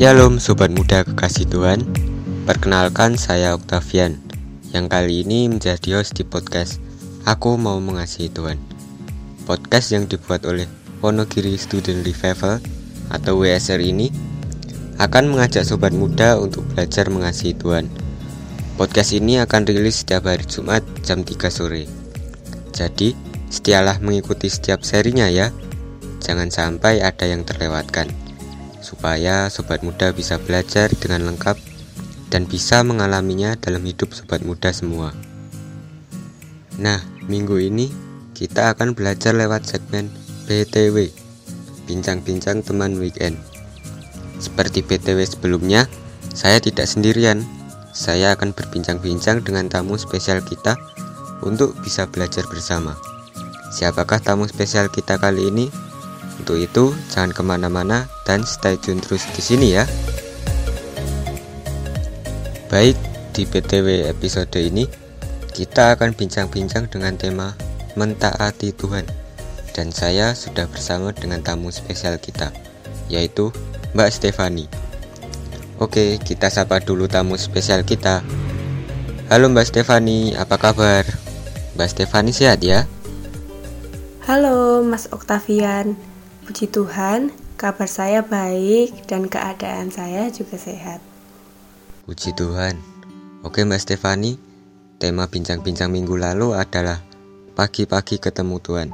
Shalom Sobat Muda Kekasih Tuhan. Perkenalkan saya Octavian. Yang kali ini menjadi host di podcast Aku Mau Mengasihi Tuhan. Podcast yang dibuat oleh Wonogiri Student Revival Atau WSR ini Akan mengajak Sobat Muda untuk belajar mengasihi Tuhan. Podcast ini akan rilis setiap hari Jumat jam 3 sore. Jadi setialah mengikuti setiap serinya ya. Jangan sampai ada yang terlewatkan supaya sobat muda bisa belajar dengan lengkap dan bisa mengalaminya dalam hidup sobat muda semua. Nah, minggu ini kita akan belajar lewat segmen BTW, bincang-bincang teman weekend. Seperti BTW sebelumnya, saya tidak sendirian. Saya akan berbincang-bincang dengan tamu spesial kita untuk bisa belajar bersama. Siapakah tamu spesial kita kali ini? Untuk itu, jangan ke mana-mana dan stay tune terus di sini ya. Baik, di PTW episode ini, kita akan bincang-bincang dengan tema Mentaati Tuhan. Dan saya sudah bersama dengan tamu spesial kita, yaitu Mbak Stefani. Oke, kita sapa dulu tamu spesial kita. Halo Mbak Stefani, apa kabar? Mbak Stefani sehat ya? Halo Mas Oktavian, Puji Tuhan, kabar saya baik dan keadaan saya juga sehat. Puji Tuhan. Oke Mbak Stefani, tema bincang-bincang minggu lalu adalah pagi-pagi ketemu Tuhan.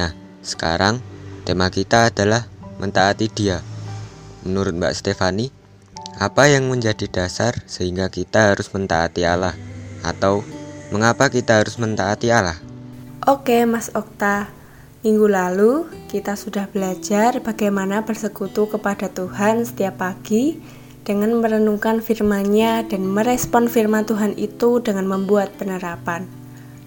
Nah, sekarang tema kita adalah mentaati dia. Menurut Mbak Stefani, apa yang menjadi dasar sehingga kita harus mentaati Allah? Atau mengapa kita harus mentaati Allah? Oke Mas Okta, Minggu lalu, kita sudah belajar bagaimana bersekutu kepada Tuhan setiap pagi dengan merenungkan firman-Nya dan merespon firman Tuhan itu dengan membuat penerapan.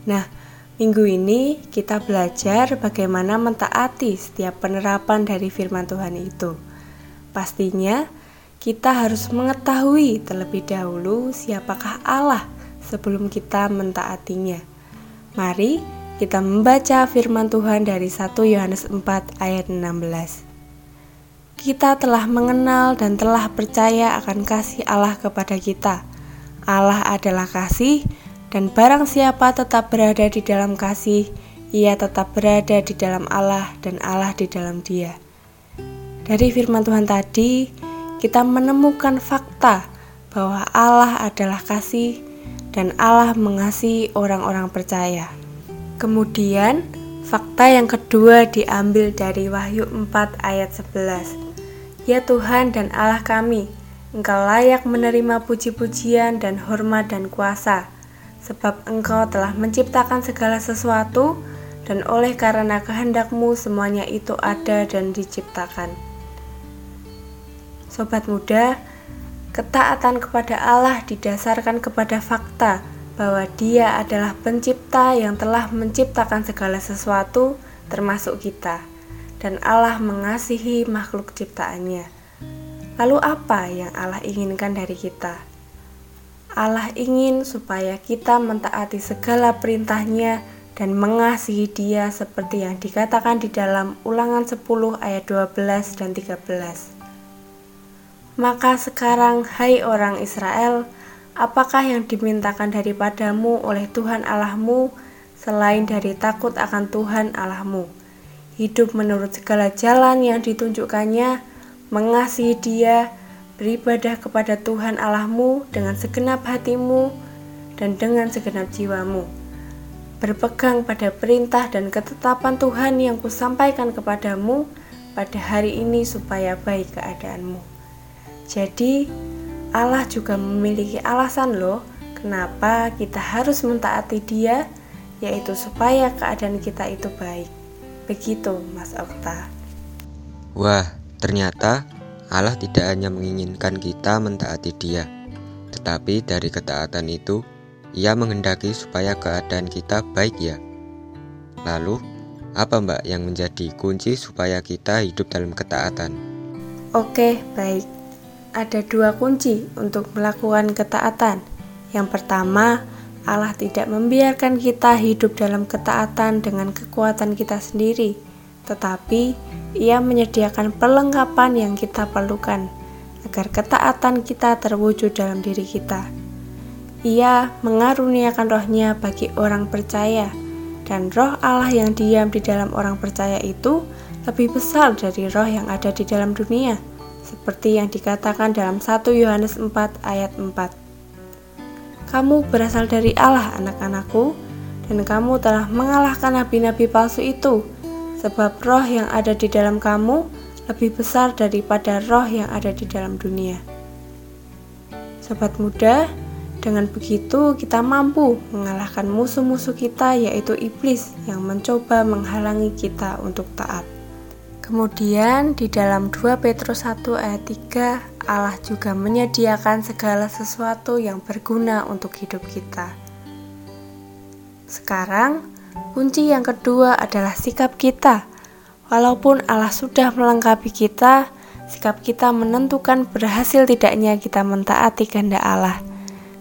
Nah, minggu ini kita belajar bagaimana mentaati setiap penerapan dari firman Tuhan itu. Pastinya, kita harus mengetahui terlebih dahulu siapakah Allah sebelum kita mentaatinya. Mari kita membaca firman Tuhan dari 1 Yohanes 4 ayat 16. Kita telah mengenal dan telah percaya akan kasih Allah kepada kita. Allah adalah kasih dan barang siapa tetap berada di dalam kasih, ia tetap berada di dalam Allah dan Allah di dalam dia. Dari firman Tuhan tadi, kita menemukan fakta bahwa Allah adalah kasih dan Allah mengasihi orang-orang percaya. Kemudian, fakta yang kedua diambil dari Wahyu 4 ayat 11. Ya Tuhan dan Allah kami, Engkau layak menerima puji-pujian dan hormat dan kuasa, sebab Engkau telah menciptakan segala sesuatu, dan oleh karena kehendakmu semuanya itu ada dan diciptakan. Sobat muda, ketaatan kepada Allah didasarkan kepada fakta bahwa Dia adalah Pencipta yang telah menciptakan segala sesuatu, termasuk kita, dan Allah mengasihi makhluk ciptaannya. Lalu, apa yang Allah inginkan dari kita? Allah ingin supaya kita mentaati segala perintahnya dan mengasihi dia seperti yang dikatakan di dalam ulangan 10 ayat 12 dan 13. Maka sekarang, hai orang Israel, Apakah yang dimintakan daripadamu oleh Tuhan Allahmu selain dari takut akan Tuhan Allahmu? Hidup menurut segala jalan yang ditunjukkannya, mengasihi Dia, beribadah kepada Tuhan Allahmu dengan segenap hatimu dan dengan segenap jiwamu. Berpegang pada perintah dan ketetapan Tuhan yang kusampaikan kepadamu pada hari ini supaya baik keadaanmu. Jadi, Allah juga memiliki alasan loh kenapa kita harus mentaati dia yaitu supaya keadaan kita itu baik. Begitu Mas Okta. Wah, ternyata Allah tidak hanya menginginkan kita mentaati dia, tetapi dari ketaatan itu ia menghendaki supaya keadaan kita baik ya. Lalu, apa mbak yang menjadi kunci supaya kita hidup dalam ketaatan? Oke, baik ada dua kunci untuk melakukan ketaatan. Yang pertama, Allah tidak membiarkan kita hidup dalam ketaatan dengan kekuatan kita sendiri, tetapi Ia menyediakan perlengkapan yang kita perlukan agar ketaatan kita terwujud dalam diri kita. Ia mengaruniakan rohnya bagi orang percaya, dan roh Allah yang diam di dalam orang percaya itu lebih besar dari roh yang ada di dalam dunia, seperti yang dikatakan dalam 1 Yohanes 4 ayat 4. Kamu berasal dari Allah, anak-anakku, dan kamu telah mengalahkan nabi-nabi palsu itu, sebab roh yang ada di dalam kamu lebih besar daripada roh yang ada di dalam dunia. Sobat muda, dengan begitu, kita mampu mengalahkan musuh-musuh kita, yaitu iblis yang mencoba menghalangi kita untuk taat. Kemudian, di dalam 2 Petrus 1 ayat 3, Allah juga menyediakan segala sesuatu yang berguna untuk hidup kita. Sekarang, kunci yang kedua adalah sikap kita. Walaupun Allah sudah melengkapi kita, sikap kita menentukan berhasil tidaknya kita mentaati kehendak Allah.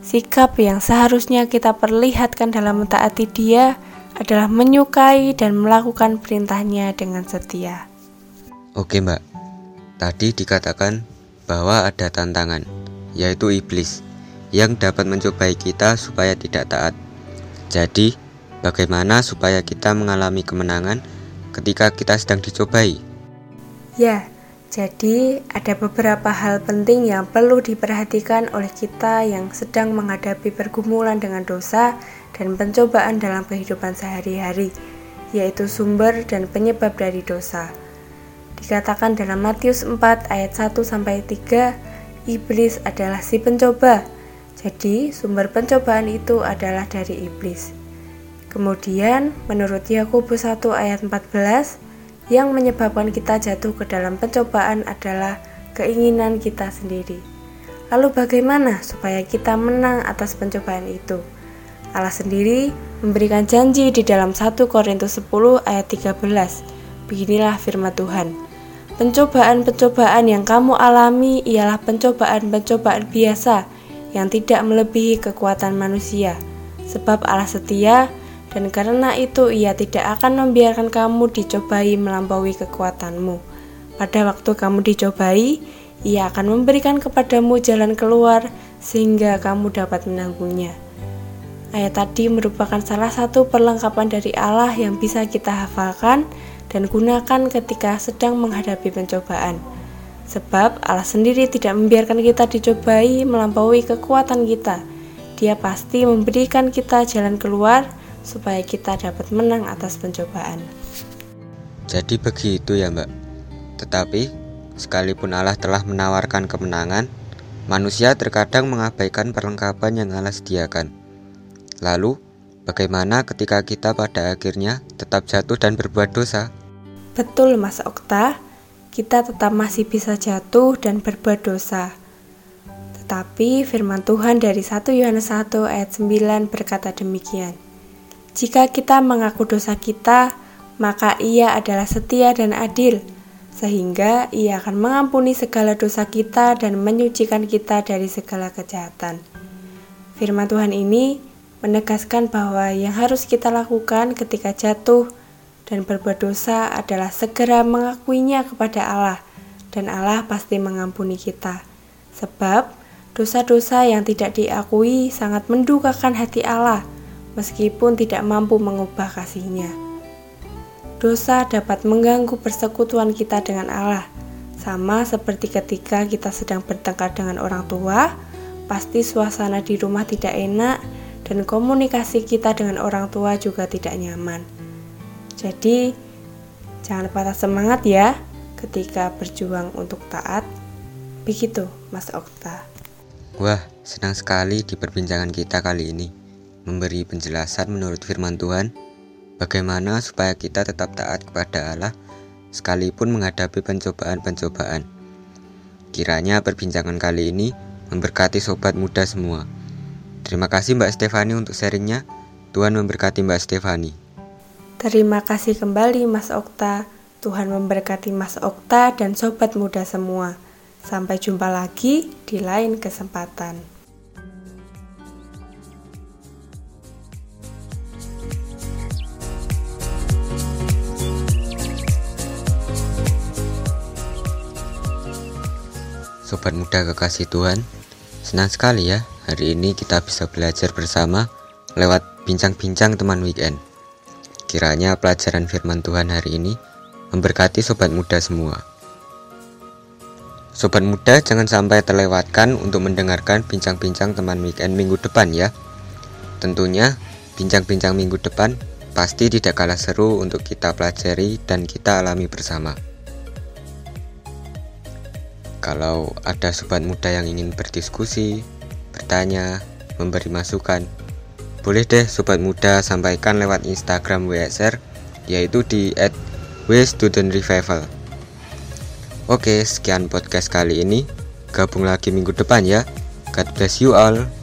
Sikap yang seharusnya kita perlihatkan dalam mentaati Dia adalah menyukai dan melakukan perintahnya dengan setia. Oke, Mbak. Tadi dikatakan bahwa ada tantangan, yaitu iblis, yang dapat mencobai kita supaya tidak taat. Jadi, bagaimana supaya kita mengalami kemenangan ketika kita sedang dicobai? Ya, jadi, ada beberapa hal penting yang perlu diperhatikan oleh kita yang sedang menghadapi pergumulan dengan dosa dan pencobaan dalam kehidupan sehari-hari, yaitu sumber dan penyebab dari dosa. Dikatakan dalam Matius 4 ayat 1 sampai 3, iblis adalah si pencoba. Jadi, sumber pencobaan itu adalah dari iblis. Kemudian, menurut Yakobus 1 ayat 14, yang menyebabkan kita jatuh ke dalam pencobaan adalah keinginan kita sendiri. Lalu bagaimana supaya kita menang atas pencobaan itu? Allah sendiri memberikan janji di dalam 1 Korintus 10 ayat 13. Beginilah firman Tuhan. Pencobaan-pencobaan yang kamu alami ialah pencobaan-pencobaan biasa yang tidak melebihi kekuatan manusia. Sebab Allah setia dan karena itu ia tidak akan membiarkan kamu dicobai melampaui kekuatanmu. Pada waktu kamu dicobai, ia akan memberikan kepadamu jalan keluar sehingga kamu dapat menanggungnya. Ayat tadi merupakan salah satu perlengkapan dari Allah yang bisa kita hafalkan dan gunakan ketika sedang menghadapi pencobaan. Sebab Allah sendiri tidak membiarkan kita dicobai melampaui kekuatan kita. Dia pasti memberikan kita jalan keluar supaya kita dapat menang atas pencobaan. Jadi begitu ya, Mbak. Tetapi sekalipun Allah telah menawarkan kemenangan, manusia terkadang mengabaikan perlengkapan yang Allah sediakan. Lalu, bagaimana ketika kita pada akhirnya tetap jatuh dan berbuat dosa? Betul, Mas Okta. Kita tetap masih bisa jatuh dan berbuat dosa. Tetapi firman Tuhan dari 1 Yohanes 1 ayat 9 berkata demikian. Jika kita mengaku dosa kita, maka Ia adalah setia dan adil, sehingga Ia akan mengampuni segala dosa kita dan menyucikan kita dari segala kejahatan. Firman Tuhan ini menegaskan bahwa yang harus kita lakukan ketika jatuh dan berbuat dosa adalah segera mengakuinya kepada Allah, dan Allah pasti mengampuni kita. Sebab dosa-dosa yang tidak diakui sangat mendukakan hati Allah meskipun tidak mampu mengubah kasihnya. Dosa dapat mengganggu persekutuan kita dengan Allah, sama seperti ketika kita sedang bertengkar dengan orang tua, pasti suasana di rumah tidak enak dan komunikasi kita dengan orang tua juga tidak nyaman. Jadi, jangan patah semangat ya ketika berjuang untuk taat. Begitu, Mas Okta. Wah, senang sekali di perbincangan kita kali ini memberi penjelasan menurut firman Tuhan bagaimana supaya kita tetap taat kepada Allah sekalipun menghadapi pencobaan-pencobaan. Kiranya perbincangan kali ini memberkati sobat muda semua. Terima kasih Mbak Stefani untuk sharingnya. Tuhan memberkati Mbak Stefani. Terima kasih kembali Mas Okta. Tuhan memberkati Mas Okta dan sobat muda semua. Sampai jumpa lagi di lain kesempatan. Sobat muda kekasih Tuhan, senang sekali ya hari ini kita bisa belajar bersama lewat bincang-bincang teman weekend. Kiranya pelajaran firman Tuhan hari ini memberkati sobat muda semua. Sobat muda jangan sampai terlewatkan untuk mendengarkan bincang-bincang teman weekend minggu depan ya. Tentunya bincang-bincang minggu depan pasti tidak kalah seru untuk kita pelajari dan kita alami bersama. Kalau ada sobat muda yang ingin berdiskusi, bertanya, memberi masukan, boleh deh sobat muda sampaikan lewat Instagram WSR yaitu di @wstudentrevival. Oke, sekian podcast kali ini. Gabung lagi minggu depan ya. God bless you all.